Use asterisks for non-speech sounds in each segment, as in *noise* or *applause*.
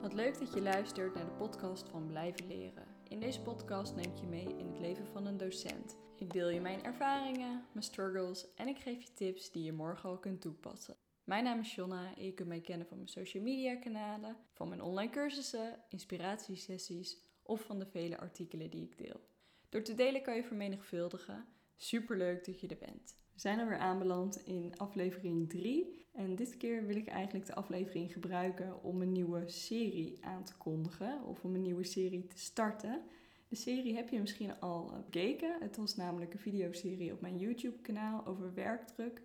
Wat leuk dat je luistert naar de podcast van Blijven Leren. In deze podcast neem ik je mee in het leven van een docent. Ik deel je mijn ervaringen, mijn struggles en ik geef je tips die je morgen al kunt toepassen. Mijn naam is Jonna en je kunt mij kennen van mijn social media kanalen, van mijn online cursussen, inspiratiesessies of van de vele artikelen die ik deel. Door te delen kan je vermenigvuldigen. Superleuk dat je er bent. We zijn alweer aanbeland in aflevering 3. En dit keer wil ik eigenlijk de aflevering gebruiken om een nieuwe serie aan te kondigen. Of om een nieuwe serie te starten. De serie heb je misschien al bekeken. Het was namelijk een videoserie op mijn YouTube kanaal over werkdruk.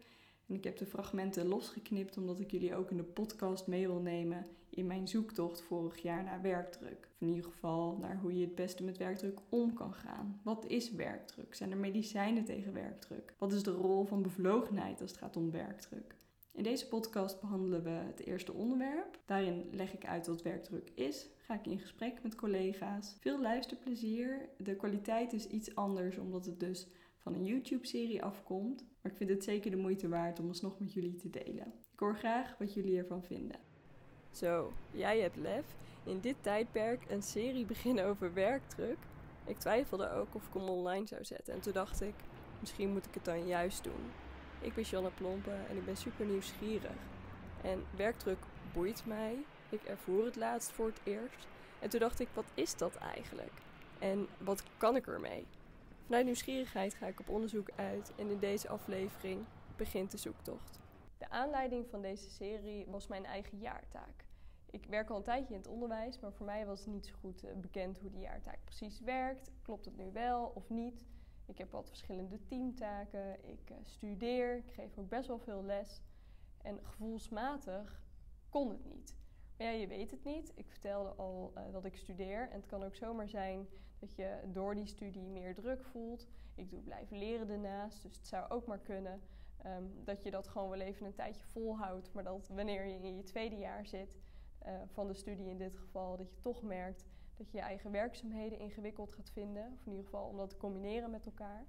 En ik heb de fragmenten losgeknipt omdat ik jullie ook in de podcast mee wil nemen in mijn zoektocht vorig jaar naar werkdruk. Of in ieder geval naar hoe je het beste met werkdruk om kan gaan. Wat is werkdruk? Zijn er medicijnen tegen werkdruk? Wat is de rol van bevlogenheid als het gaat om werkdruk? In deze podcast behandelen we het eerste onderwerp. Daarin leg ik uit wat werkdruk is. Ga ik in gesprek met collega's. Veel luisterplezier. De kwaliteit is iets anders omdat het dus van een YouTube-serie afkomt. Maar ik vind het zeker de moeite waard om alsnog met jullie te delen. Ik hoor graag wat jullie ervan vinden. Zo, jij hebt lef. In dit tijdperk een serie beginnen over werkdruk. Ik twijfelde ook of ik hem online zou zetten. En toen dacht ik, misschien moet ik het dan juist doen. Ik ben Janne Plompen en ik ben super nieuwsgierig. En werkdruk boeit mij. Ik ervoer het laatst voor het eerst. En toen dacht ik, wat is dat eigenlijk? En wat kan ik ermee? Vanuit nieuwsgierigheid ga ik op onderzoek uit en in deze aflevering begint de zoektocht. De aanleiding van deze serie was mijn eigen jaartaak. Ik werk al een tijdje in het onderwijs, maar voor mij was het niet zo goed eh, bekend hoe die jaartaak precies werkt. Klopt het nu wel of niet? Ik heb wat verschillende teamtaken, ik eh, studeer, ik geef ook best wel veel les. En gevoelsmatig kon het niet. Maar ja, je weet het niet. Ik vertelde al uh, dat ik studeer. En het kan ook zomaar zijn dat je door die studie meer druk voelt. Ik doe blijven leren daarnaast. Dus het zou ook maar kunnen um, dat je dat gewoon wel even een tijdje volhoudt. Maar dat wanneer je in je tweede jaar zit, uh, van de studie in dit geval, dat je toch merkt dat je je eigen werkzaamheden ingewikkeld gaat vinden. Of in ieder geval om dat te combineren met elkaar.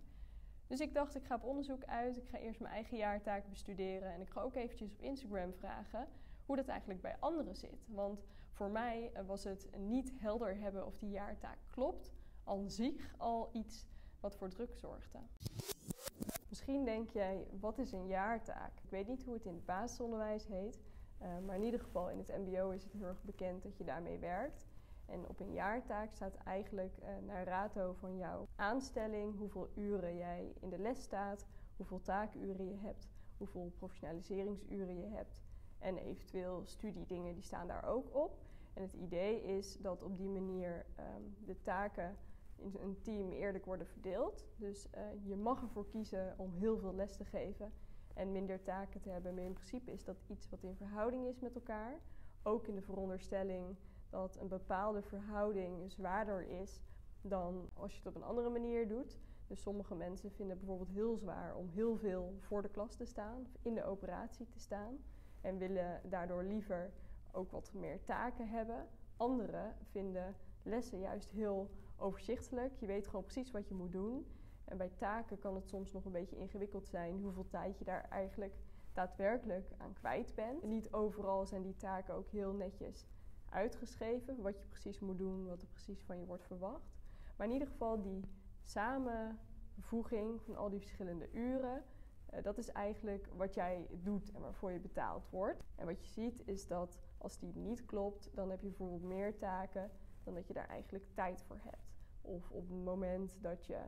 Dus ik dacht, ik ga op onderzoek uit. Ik ga eerst mijn eigen jaartaak bestuderen. En ik ga ook eventjes op Instagram vragen hoe dat eigenlijk bij anderen zit. Want voor mij eh, was het niet helder hebben of die jaartaak klopt, aan zich al iets wat voor druk zorgde. Misschien denk jij, wat is een jaartaak? Ik weet niet hoe het in het basisonderwijs heet, uh, maar in ieder geval in het MBO is het heel erg bekend dat je daarmee werkt. En op een jaartaak staat eigenlijk uh, naar rato van jouw aanstelling, hoeveel uren jij in de les staat, hoeveel taakuren je hebt, hoeveel professionaliseringsuren je hebt. En eventueel studiedingen, die staan daar ook op. En het idee is dat op die manier um, de taken in een team eerlijk worden verdeeld. Dus uh, je mag ervoor kiezen om heel veel les te geven en minder taken te hebben. Maar in principe is dat iets wat in verhouding is met elkaar. Ook in de veronderstelling dat een bepaalde verhouding zwaarder is dan als je het op een andere manier doet. Dus sommige mensen vinden het bijvoorbeeld heel zwaar om heel veel voor de klas te staan, in de operatie te staan en willen daardoor liever ook wat meer taken hebben. Anderen vinden lessen juist heel overzichtelijk. Je weet gewoon precies wat je moet doen. En bij taken kan het soms nog een beetje ingewikkeld zijn hoeveel tijd je daar eigenlijk daadwerkelijk aan kwijt bent. En niet overal zijn die taken ook heel netjes uitgeschreven, wat je precies moet doen, wat er precies van je wordt verwacht. Maar in ieder geval die samenvoeging van al die verschillende uren, uh, dat is eigenlijk wat jij doet en waarvoor je betaald wordt. En wat je ziet is dat als die niet klopt, dan heb je bijvoorbeeld meer taken dan dat je daar eigenlijk tijd voor hebt. Of op het moment dat je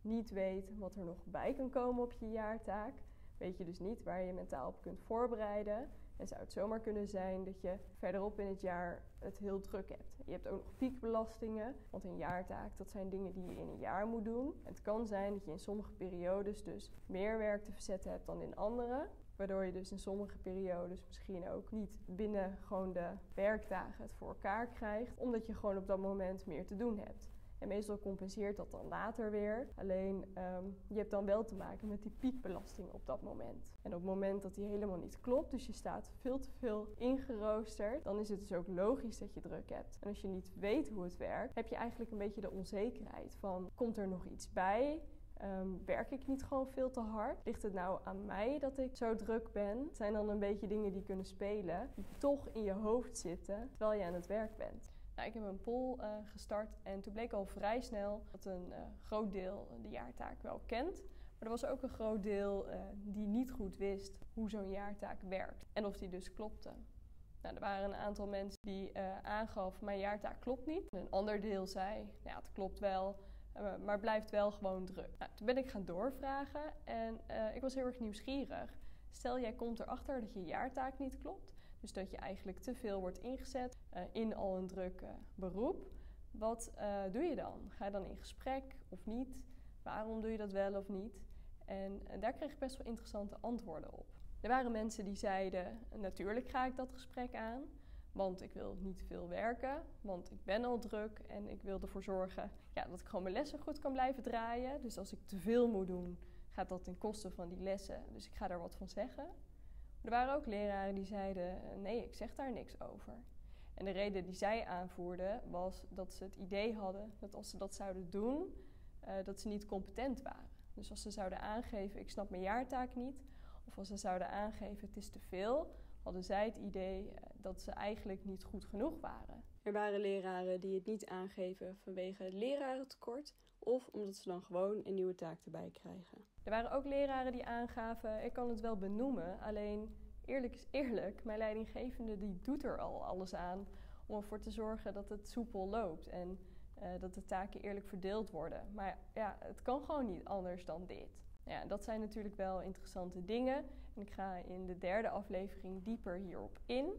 niet weet wat er nog bij kan komen op je jaartaak, weet je dus niet waar je mentaal op kunt voorbereiden. En zou het zomaar kunnen zijn dat je verderop in het jaar het heel druk hebt. Je hebt ook nog piekbelastingen, want een jaartaak, dat zijn dingen die je in een jaar moet doen. Het kan zijn dat je in sommige periodes dus meer werk te verzetten hebt dan in andere. Waardoor je dus in sommige periodes misschien ook niet binnen gewoon de werkdagen het voor elkaar krijgt. Omdat je gewoon op dat moment meer te doen hebt. En meestal compenseert dat dan later weer. Alleen um, je hebt dan wel te maken met die piekbelasting op dat moment. En op het moment dat die helemaal niet klopt, dus je staat veel te veel ingeroosterd, dan is het dus ook logisch dat je druk hebt. En als je niet weet hoe het werkt, heb je eigenlijk een beetje de onzekerheid van komt er nog iets bij? Ehm, werk ik niet gewoon veel te hard? Ligt het nou aan mij dat ik zo druk ben? Het zijn dan een beetje dingen die kunnen spelen, die toch in je hoofd zitten terwijl je aan het werk bent. Nou, ik heb een poll uh, gestart en toen bleek al vrij snel dat een uh, groot deel de jaartaak wel kent. Maar er was ook een groot deel uh, die niet goed wist hoe zo'n jaartaak werkt en of die dus klopte. Nou, er waren een aantal mensen die aangaf, mijn jaartaak klopt niet. een ander deel zei, ja, het klopt wel, maar blijft wel gewoon druk. Nou, toen ben ik gaan doorvragen en ik was heel erg nieuwsgierig. Stel, jij komt erachter dat je jaartaak niet klopt. Dus dat je eigenlijk te veel wordt ingezet uh, in al een druk uh, beroep. Wat uh, doe je dan? Ga je dan in gesprek of niet? Waarom doe je dat wel of niet? En daar kreeg ik best wel interessante antwoorden op. Er waren mensen die zeiden: Natuurlijk ga ik dat gesprek aan, want ik wil niet veel werken, want ik ben al druk en ik wil ervoor zorgen ja, dat ik gewoon mijn lessen goed kan blijven draaien. Dus als ik te veel moet doen, gaat dat ten koste van die lessen. Dus ik ga daar wat van zeggen. Er waren ook leraren die zeiden: nee, ik zeg daar niks over. En de reden die zij aanvoerden was dat ze het idee hadden dat als ze dat zouden doen, uh, dat ze niet competent waren. Dus als ze zouden aangeven: ik snap mijn jaartaak niet, of als ze zouden aangeven: het is te veel, hadden zij het idee uh, dat ze eigenlijk niet goed genoeg waren. Er waren leraren die het niet aangeven vanwege lerarentekort of omdat ze dan gewoon een nieuwe taak erbij krijgen. Er waren ook leraren die aangaven, ik kan het wel benoemen, alleen eerlijk is eerlijk, mijn leidinggevende die doet er al alles aan om ervoor te zorgen dat het soepel loopt en uh, dat de taken eerlijk verdeeld worden. Maar ja, het kan gewoon niet anders dan dit. Ja, dat zijn natuurlijk wel interessante dingen en ik ga in de derde aflevering dieper hierop in.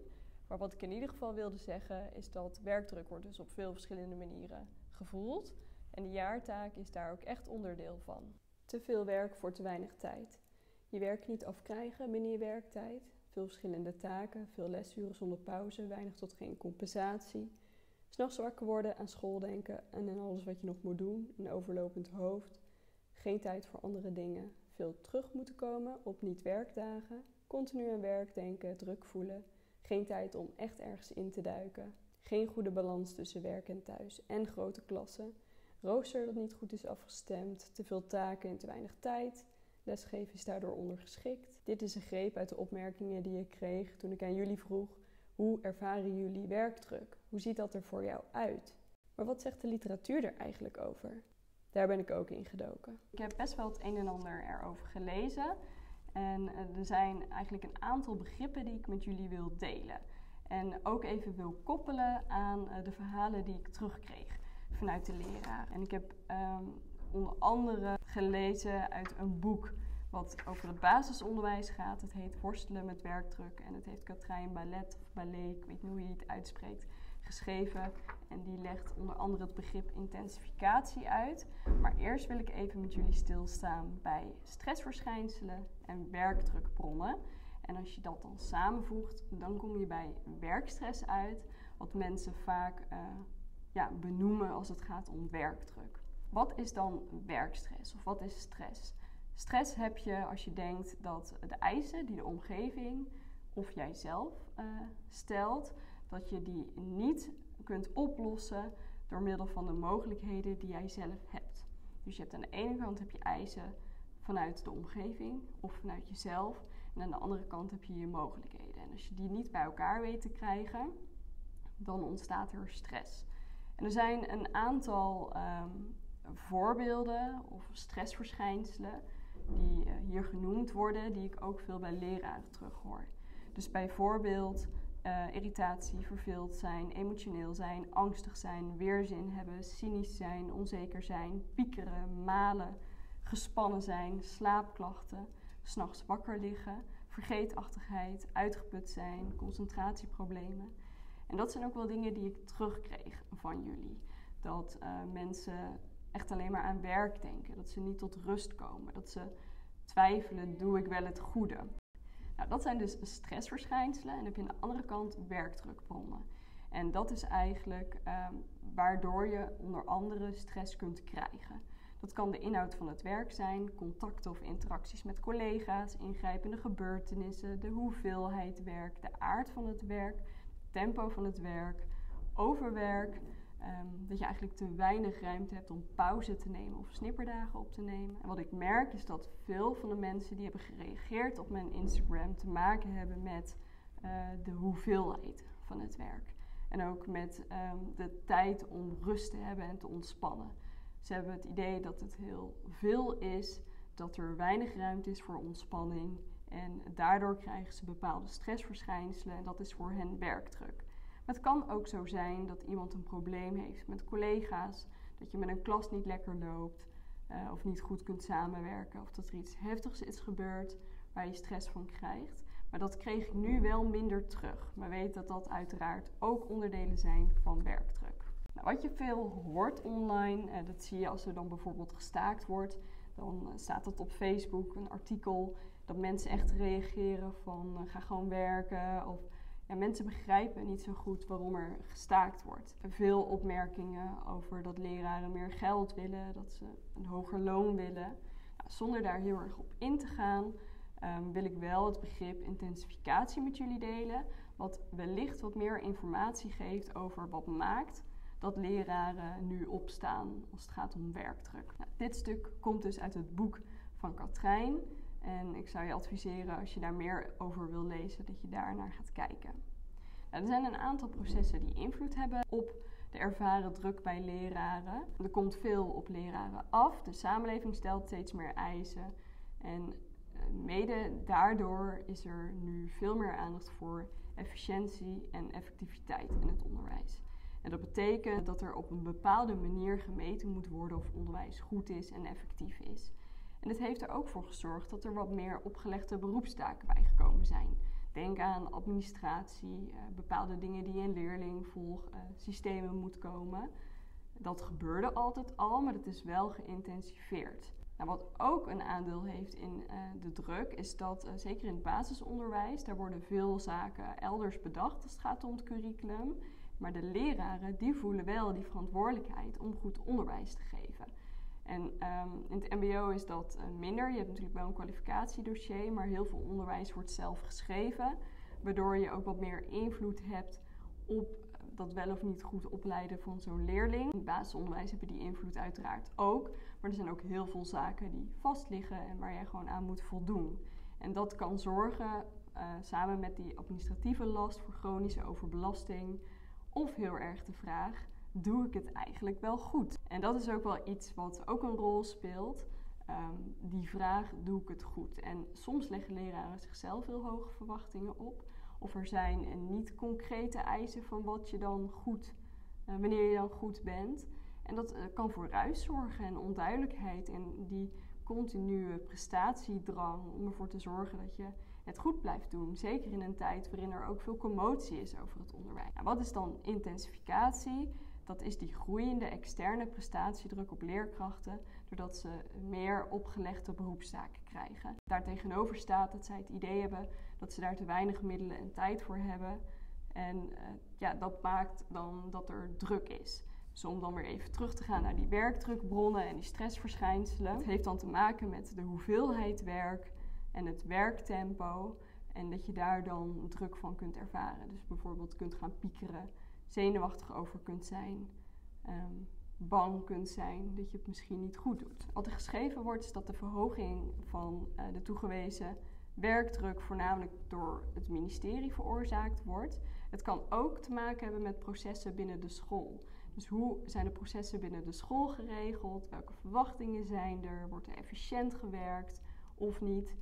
Maar wat ik in ieder geval wilde zeggen is dat werkdruk wordt dus op veel verschillende manieren gevoeld. En de jaartaak is daar ook echt onderdeel van. Te veel werk voor te weinig tijd. Je werk niet afkrijgen binnen je werktijd. Veel verschillende taken, veel lesuren zonder pauze, weinig tot geen compensatie. S'nachts wakker worden, aan school denken en aan alles wat je nog moet doen, een overlopend hoofd. Geen tijd voor andere dingen. Veel terug moeten komen op niet-werkdagen. Continu aan werk denken, druk voelen. Geen tijd om echt ergens in te duiken. Geen goede balans tussen werk en thuis en grote klassen rooster dat niet goed is afgestemd, te veel taken en te weinig tijd. Lesgeven is daardoor ondergeschikt. Dit is een greep uit de opmerkingen die ik kreeg toen ik aan jullie vroeg: hoe ervaren jullie werkdruk? Hoe ziet dat er voor jou uit? Maar wat zegt de literatuur er eigenlijk over? Daar ben ik ook in gedoken. Ik heb best wel het een en ander erover gelezen. En eh, er zijn eigenlijk een aantal begrippen die ik met jullie wil delen. En ook even wil koppelen aan eh, de verhalen die ik terugkreeg vanuit de leraar. En ik heb um, onder andere gelezen uit een boek wat over het basisonderwijs gaat. Het heet Worstelen met werkdruk en het heeft Katrijn Ballet of Ballet, ik weet niet hoe je het uitspreekt, geschreven. En die legt onder andere het begrip intensificatie uit. Maar eerst wil ik even met jullie stilstaan bij stressverschijnselen en werkdrukbronnen. En als je dat dan samenvoegt, dan kom je bij werkstress uit, wat mensen vaak uh, ja, benoemen als het gaat om werkdruk. Wat is dan werkstress of wat is stress? Stress heb je als je denkt dat de eisen die de omgeving of jijzelf uh, stelt, dat je die niet kunt oplossen door middel van de mogelijkheden die jij zelf hebt. Dus je hebt aan de ene kant heb je eisen vanuit de omgeving of vanuit jezelf. En aan de andere kant heb je je mogelijkheden. En als je die niet bij elkaar weet te krijgen, dan ontstaat er stress. En er zijn een aantal um, voorbeelden of stressverschijnselen die uh, hier genoemd worden, die ik ook veel bij leraren terughoor. Dus bijvoorbeeld uh, irritatie, verveeld zijn, emotioneel zijn, angstig zijn, weerzin hebben, cynisch zijn, onzeker zijn, piekeren, malen, gespannen zijn, slaapklachten, s'nachts wakker liggen, vergeetachtigheid, uitgeput zijn, concentratieproblemen. En dat zijn ook wel dingen die ik terugkreeg van jullie. Dat uh, mensen echt alleen maar aan werk denken. Dat ze niet tot rust komen. Dat ze twijfelen, doe ik wel het goede? Nou, dat zijn dus stressverschijnselen. En dan heb je aan de andere kant werkdrukbronnen. En dat is eigenlijk um, waardoor je onder andere stress kunt krijgen. Dat kan de inhoud van het werk zijn, contacten of interacties met collega's, ingrijpende gebeurtenissen, de hoeveelheid werk, de aard van het werk, tempo van het werk, overwerk, Ehm, dat je eigenlijk te weinig ruimte hebt om pauze te nemen of snipperdagen op te nemen. En wat ik merk is dat veel van de mensen die hebben gereageerd op mijn Instagram te maken hebben met uh, de hoeveelheid van het werk. En ook met ehm, de tijd om rust te hebben en te ontspannen. Ze hebben het idee dat het heel veel is, dat er weinig ruimte is voor ontspanning. En daardoor krijgen ze bepaalde stressverschijnselen en dat is voor hen werkdruk. Maar het kan ook zo zijn dat iemand een probleem heeft met collega's, dat je met een klas niet lekker loopt uh, of niet goed kunt samenwerken, of dat er iets heftigs is gebeurd waar je stress van krijgt. Maar dat kreeg ik nu wel minder terug. Maar weet dat dat uiteraard ook onderdelen zijn van werkdruk. Nou, wat je veel hoort online, uh, dat zie je als er dan bijvoorbeeld gestaakt wordt. Dan uh, staat dat op Facebook, een artikel, dat mensen echt reageren van ga gewoon werken of ja, mensen begrijpen niet zo goed waarom er gestaakt wordt. Veel opmerkingen over dat leraren meer geld willen, dat ze een hoger loon willen. Nou, zonder daar heel erg op in te gaan, um, wil ik wel het begrip intensificatie met jullie delen. Wat wellicht wat meer informatie geeft over wat maakt dat leraren nu opstaan als het gaat om werkdruk. Nou, dit stuk komt dus uit het boek van Katrijn. En ik zou je adviseren, als je daar meer over wil lezen, dat je daar naar gaat kijken. Nou, er zijn een aantal processen die invloed hebben op de ervaren druk bij leraren. Er komt veel op leraren af. De samenleving stelt steeds meer eisen. En eh, mede daardoor is er nu veel meer aandacht voor efficiëntie en effectiviteit in het onderwijs. En dat betekent dat er op een bepaalde manier gemeten moet worden of onderwijs goed is en effectief is. En dit heeft er ook voor gezorgd dat er wat meer opgelegde beroepstaken bijgekomen zijn. Denk aan administratie, uh, bepaalde dingen die een leerling volg, uh, systemen moet komen. Dat gebeurde altijd al, maar dat is wel geïntensiveerd. Nou, wat ook een aandeel heeft in uh, de druk, is dat zeker in het basisonderwijs, daar worden veel zaken elders bedacht als het gaat om het curriculum. Maar de leraren die voelen wel die verantwoordelijkheid om goed onderwijs te geven. En um, in het MBO is dat uh, minder. Je hebt natuurlijk wel een kwalificatiedossier, maar heel veel onderwijs wordt zelf geschreven. Waardoor je ook wat meer invloed hebt op dat wel of niet goed opleiden van zo'n leerling. In het basisonderwijs heb je die invloed uiteraard ook. Maar er zijn ook heel veel zaken die vast liggen en waar jij gewoon aan moet voldoen. En dat kan zorgen, uh, samen met die administratieve last voor chronische overbelasting, of heel erg de vraag doe ik het eigenlijk wel goed? En dat is ook wel iets wat ook een rol speelt. Um, die vraag, doe ik het goed? En soms leggen leraren zichzelf heel hoge verwachtingen op. Of er zijn niet concrete eisen van wat je dan goed, uh, wanneer je dan goed bent. En dat uh, kan voor ruis zorgen en onduidelijkheid en die continue prestatiedrang om ervoor te zorgen dat je het goed blijft doen. Zeker in een tijd waarin er ook veel commotie is over het onderwijs. Nou, wat is dan intensificatie? Dat is die groeiende externe prestatiedruk op leerkrachten, doordat ze meer opgelegde beroepstaken krijgen. Daartegenover staat dat zij het idee hebben dat ze daar te weinig middelen en tijd voor hebben. En uh, ja, dat maakt dan dat er druk is. Dus om dan weer even terug te gaan naar die werkdrukbronnen en die stressverschijnselen. Het heeft dan te maken met de hoeveelheid werk en het werktempo. En dat je daar dan druk van kunt ervaren. Dus bijvoorbeeld kunt gaan piekeren zenuwachtig over kunt zijn, um, bang kunt zijn dat je het misschien niet goed doet. Wat er geschreven wordt is dat de verhoging van uh, de toegewezen werkdruk voornamelijk door het ministerie veroorzaakt wordt. Het kan ook te maken hebben met processen binnen de school. Dus hoe zijn de processen binnen de school geregeld? Welke verwachtingen zijn er? Wordt er efficiënt gewerkt of niet?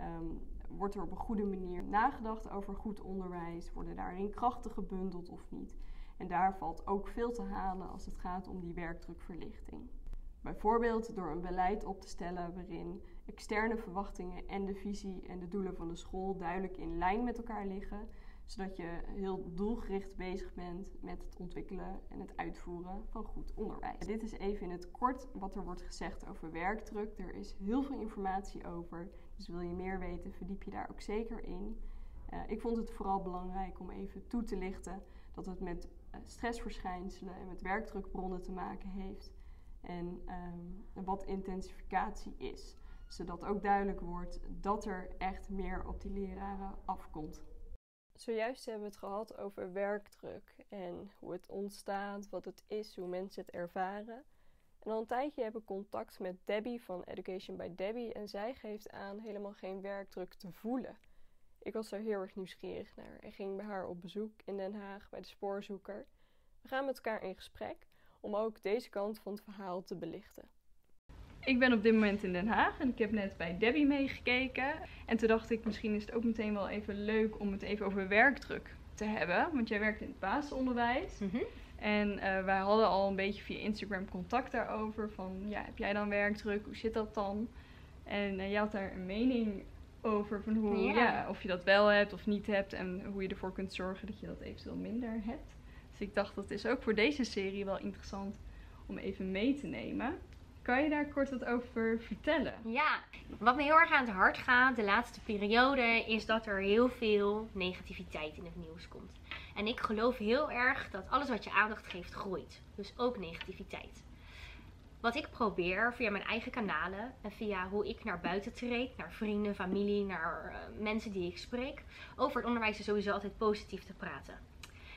Um, wordt er op een goede manier nagedacht over goed onderwijs? Worden daarin krachten gebundeld of niet? En daar valt ook veel te halen als het gaat om die werkdrukverlichting. Bijvoorbeeld door een beleid op te stellen waarin externe verwachtingen en de visie en de doelen van de school duidelijk in lijn met elkaar liggen, zodat je heel doelgericht bezig bent met het ontwikkelen en het uitvoeren van goed onderwijs. Dit is even in het kort wat er wordt gezegd over werkdruk. Er is heel veel informatie over, dus wil je meer weten, verdiep je daar ook zeker in. Uh, ik vond het vooral belangrijk om even toe te lichten dat het met stressverschijnselen en met werkdrukbronnen te maken heeft. En um, wat intensificatie is. Zodat ook duidelijk wordt dat er echt meer op die leraren afkomt. Zojuist hebben we het gehad over werkdruk en hoe het ontstaat, wat het is, hoe mensen het ervaren. En al een tijdje heb ik contact met Debbie van Education by Debbie en zij geeft aan helemaal geen werkdruk te voelen. Ik was er heel erg nieuwsgierig naar en ging bij haar op bezoek in Den Haag bij de spoorzoeker. We gaan met elkaar in gesprek om ook deze kant van het verhaal te belichten. Ik ben op dit moment in Den Haag en ik heb net bij Debbie meegekeken. En toen dacht ik, misschien is het ook meteen wel even leuk om het even over werkdruk te hebben. Want jij werkt in het basisonderwijs. Mhm. En eh, wij hadden al een beetje via Instagram contact daarover. Van, ja, heb jij dan werkdruk? Hoe zit dat dan? En uh, jij had daar een mening over van hoe, Ja. ja. of je dat wel hebt of niet hebt. En hoe je ervoor kunt zorgen dat je dat eventueel minder hebt. Dus ik dacht, dat is ook voor deze serie wel interessant om even mee te nemen. Kan je daar kort wat over vertellen? Ja, wat me heel erg aan het hart gaat de laatste periode is dat er heel veel negativiteit in het nieuws komt. En ik geloof heel erg dat alles wat je aandacht geeft groeit. Dus ook negativiteit. Wat ik probeer via mijn eigen kanalen en via hoe ik naar buiten treed, naar vrienden, familie, naar eh, mensen die ik spreek, over het onderwijs is sowieso altijd positief te praten.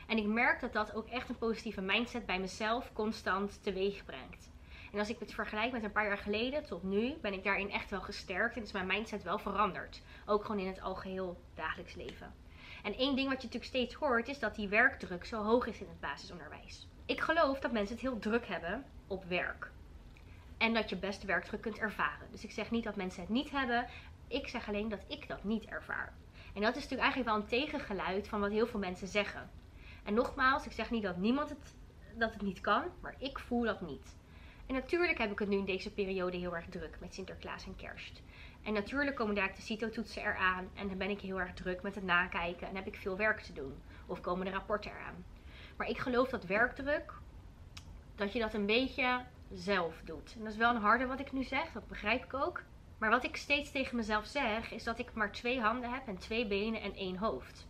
En ik merk dat dat ook echt een positieve mindset bij mezelf constant teweeg brengt. En als ik het vergelijk met een paar jaar geleden tot nu, ben ik daarin echt wel gesterkt en is mijn mindset wel veranderd. Ook gewoon in het algeheel dagelijks leven. En één ding wat je natuurlijk steeds hoort, is dat die werkdruk zo hoog is in het basisonderwijs. Ik geloof dat mensen het heel druk hebben op werk. En dat je best werkdruk kunt ervaren. Dus ik zeg niet dat mensen het niet hebben. Ik zeg alleen dat ik dat niet ervaar. En dat is natuurlijk eigenlijk wel een tegengeluid van wat heel veel mensen zeggen. En nogmaals, ik zeg niet dat niemand het, dat het niet kan, maar ik voel dat niet. En natuurlijk heb ik het nu in deze periode heel erg druk met Sinterklaas en Kerst. En natuurlijk komen daar de CITO-toetsen eraan en dan ben ik heel erg druk met het nakijken en heb ik veel werk te doen. Of komen de rapporten eraan. Maar ik geloof dat werkdruk, dat je dat een beetje zelf doet. En dat is wel een harde wat ik nu zeg, dat begrijp ik ook. Maar wat ik steeds tegen mezelf zeg, is dat ik maar twee handen heb en twee benen en één hoofd.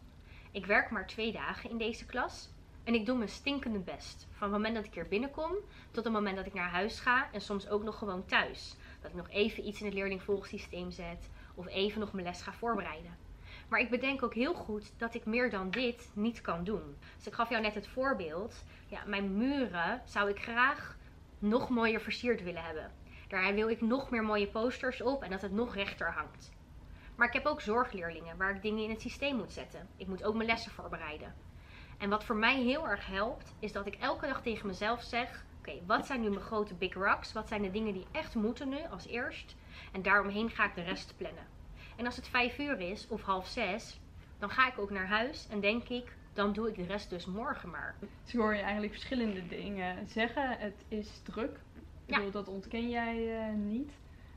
Ik werk maar twee dagen in deze klas. En ik doe mijn stinkende best. Van het moment dat ik hier binnenkom tot het moment dat ik naar huis ga. En soms ook nog gewoon thuis. Dat ik nog even iets in het leerlingvolgsysteem zet. Of even nog mijn les ga voorbereiden. Maar ik bedenk ook heel goed dat ik meer dan dit niet kan doen. Dus ik gaf jou net het voorbeeld. Ja, mijn muren zou ik graag nog mooier versierd willen hebben. Daar wil ik nog meer mooie posters op en dat het nog rechter hangt. Maar ik heb ook zorgleerlingen waar ik dingen in het systeem moet zetten. Ik moet ook mijn lessen voorbereiden. En wat voor mij heel erg helpt, is dat ik elke dag tegen mezelf zeg: Oké, wat zijn nu mijn grote big rocks? Wat zijn de dingen die echt moeten nu als eerst? En daaromheen ga ik de rest plannen. En als het vijf uur is of half zes, dan ga ik ook naar huis en denk ik: dan doe ik de rest dus morgen maar. Dus hoor je eigenlijk verschillende dingen zeggen. Het is druk. Ik Ja. bedoel, dat ontken jij eh, niet.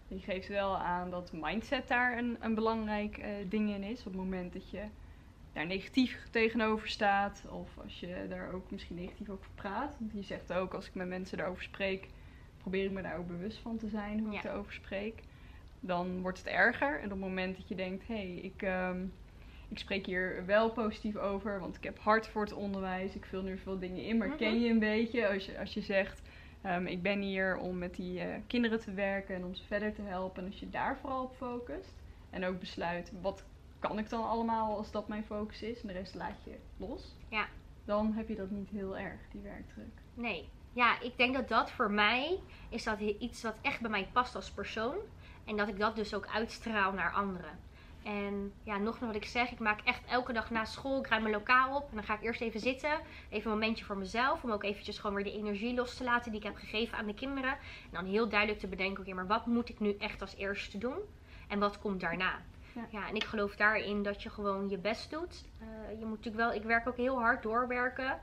Je geeft wel aan dat mindset daar een, een belangrijk eh, ding in is. Op het moment dat je daar negatief tegenover staat. Of als je daar ook misschien negatief over praat. Want je zegt ook, als ik met mensen daarover spreek, probeer ik me daar ook bewust van te zijn hoe ik Ja. erover spreek. Dan wordt het erger. En op het moment dat je denkt, hé, hey, ik, ehm, ik spreek hier wel positief over. Want ik heb hart voor het onderwijs. Ik vul nu veel dingen in. Maar Mhm. ken je een beetje als je, als je zegt, ehm, ik ben hier om met die eh, kinderen te werken en om ze verder te helpen. En als je daar vooral op focust. En ook besluit, wat kan ik dan allemaal als dat mijn focus is? En de rest laat je los. Ja. Dan heb je dat niet heel erg, die werkdruk. Nee. Ja, ik denk dat dat voor mij is dat iets wat echt bij mij past als persoon. En dat ik dat dus ook uitstraal naar anderen. En ja, nog wat ik zeg, ik maak echt elke dag na school, ik ruim mijn lokaal op. En dan ga ik eerst even zitten, even een momentje voor mezelf. Om ook eventjes gewoon weer de energie los te laten die ik heb gegeven aan de kinderen. En dan heel duidelijk te bedenken, oké, maar wat moet ik nu echt als eerste doen? En wat komt daarna? Ja. Ja, en ik geloof daarin dat je gewoon je best doet. Eh, je moet natuurlijk wel, ik werk ook heel hard doorwerken.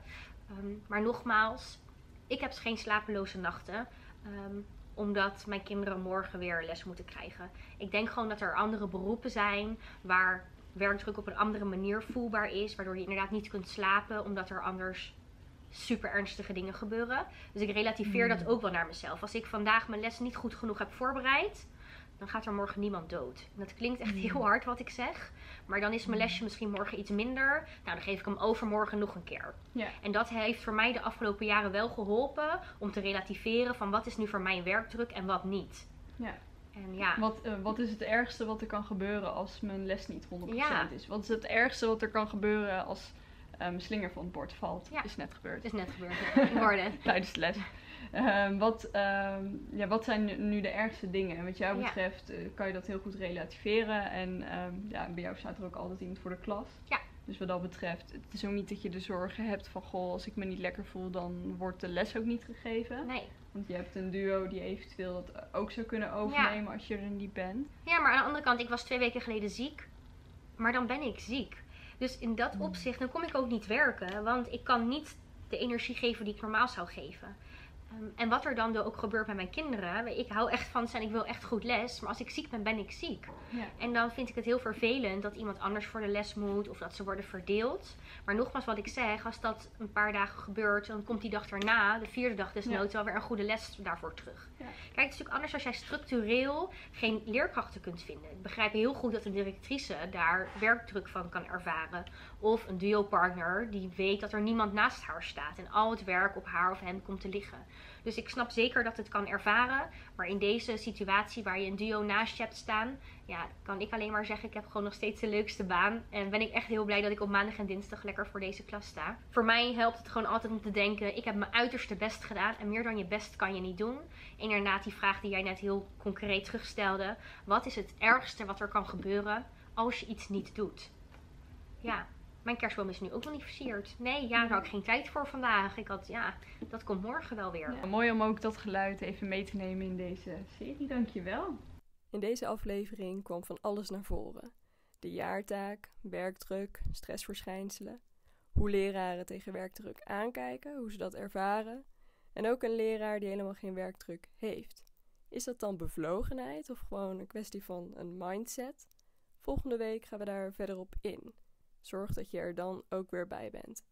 Ehm, maar nogmaals, ik heb geen slapeloze nachten. ehm, omdat mijn kinderen morgen weer les moeten krijgen. Ik denk gewoon dat er andere beroepen zijn waar werkdruk op een andere manier voelbaar is. Waardoor je inderdaad niet kunt slapen omdat er anders super ernstige dingen gebeuren. Dus ik relativeer dat ook wel naar mezelf. Als ik vandaag mijn les niet goed genoeg heb voorbereid, dan gaat er morgen niemand dood. En dat klinkt echt heel hard wat ik zeg. Maar dan is mijn lesje misschien morgen iets minder. Nou, dan geef ik hem overmorgen nog een keer. Ja. En dat heeft voor mij de afgelopen jaren wel geholpen om te relativeren van wat is nu voor mij werkdruk en wat niet. Ja. En ja, Wat, eh, wat is het ergste wat er kan gebeuren als mijn les niet 100% Ja. is? Wat is het ergste wat er kan gebeuren als eh, mijn slinger van het bord valt? Ja. Is net gebeurd. is net gebeurd. het. *laughs* Tijdens de les. Ehm, wat, ehm, ja, wat zijn nu- de ergste dingen? En wat jou betreft eh, kan je dat heel goed relativeren. En ehm, ja, bij jou staat er ook altijd iemand voor de klas. Ja. Dus wat dat betreft, het is ook niet dat je de zorgen hebt van... Goh, als ik me niet lekker voel, dan wordt de les ook niet gegeven. Nee. Want je hebt een duo die eventueel dat ook zou kunnen overnemen als je er niet bent. Ja, maar aan de andere kant, ik was twee weken geleden ziek. Maar dan ben ik ziek. Dus in dat opzicht, dan kom ik ook niet werken. Want ik kan niet de energie geven die ik normaal zou geven. Ehm, en wat er dan ook gebeurt met mijn kinderen. Ik hou echt van zijn, ik wil echt goed les. Maar als ik ziek ben, ben ik ziek. Ja. En dan vind ik het heel vervelend dat iemand anders voor de les moet. Of dat ze worden verdeeld. Maar nogmaals wat ik zeg, als dat een paar dagen gebeurt. Dan komt die dag daarna, de vierde dag desnoods, wel weer een goede les daarvoor terug. Ja. Kijk, het is natuurlijk anders als jij structureel geen leerkrachten kunt vinden. Ik begrijp heel goed dat een directrice daar werkdruk van kan ervaren. Of een duopartner die weet dat er niemand naast haar staat. En al het werk op haar of hem komt te liggen. Dus ik snap zeker dat het kan ervaren. Maar in deze situatie waar je een duo naast je hebt staan. Ja, kan ik alleen maar zeggen, ik heb gewoon nog steeds de leukste baan. En ben ik echt heel blij dat ik op maandag en dinsdag lekker voor deze klas sta. Voor mij helpt het gewoon altijd om te denken, ik heb mijn uiterste best gedaan. En meer dan je best kan je niet doen. En inderdaad die vraag die jij net heel concreet terugstelde. Wat is het ergste wat er kan gebeuren als je iets niet doet? Ja, mijn kerstboom is nu ook nog niet versierd. Nee, ja, daar had ik geen tijd voor vandaag. Ik had, ja, dat komt morgen wel weer. Ja, mooi om ook dat geluid even mee te nemen in deze serie. Dankjewel. In deze aflevering kwam van alles naar voren. De jaartaak, werkdruk, stressverschijnselen. Hoe leraren tegen werkdruk aankijken, hoe ze dat ervaren. En ook een leraar die helemaal geen werkdruk heeft. Is dat dan bevlogenheid of gewoon een kwestie van een mindset? Volgende week gaan we daar verder op in. Zorg dat je er dan ook weer bij bent.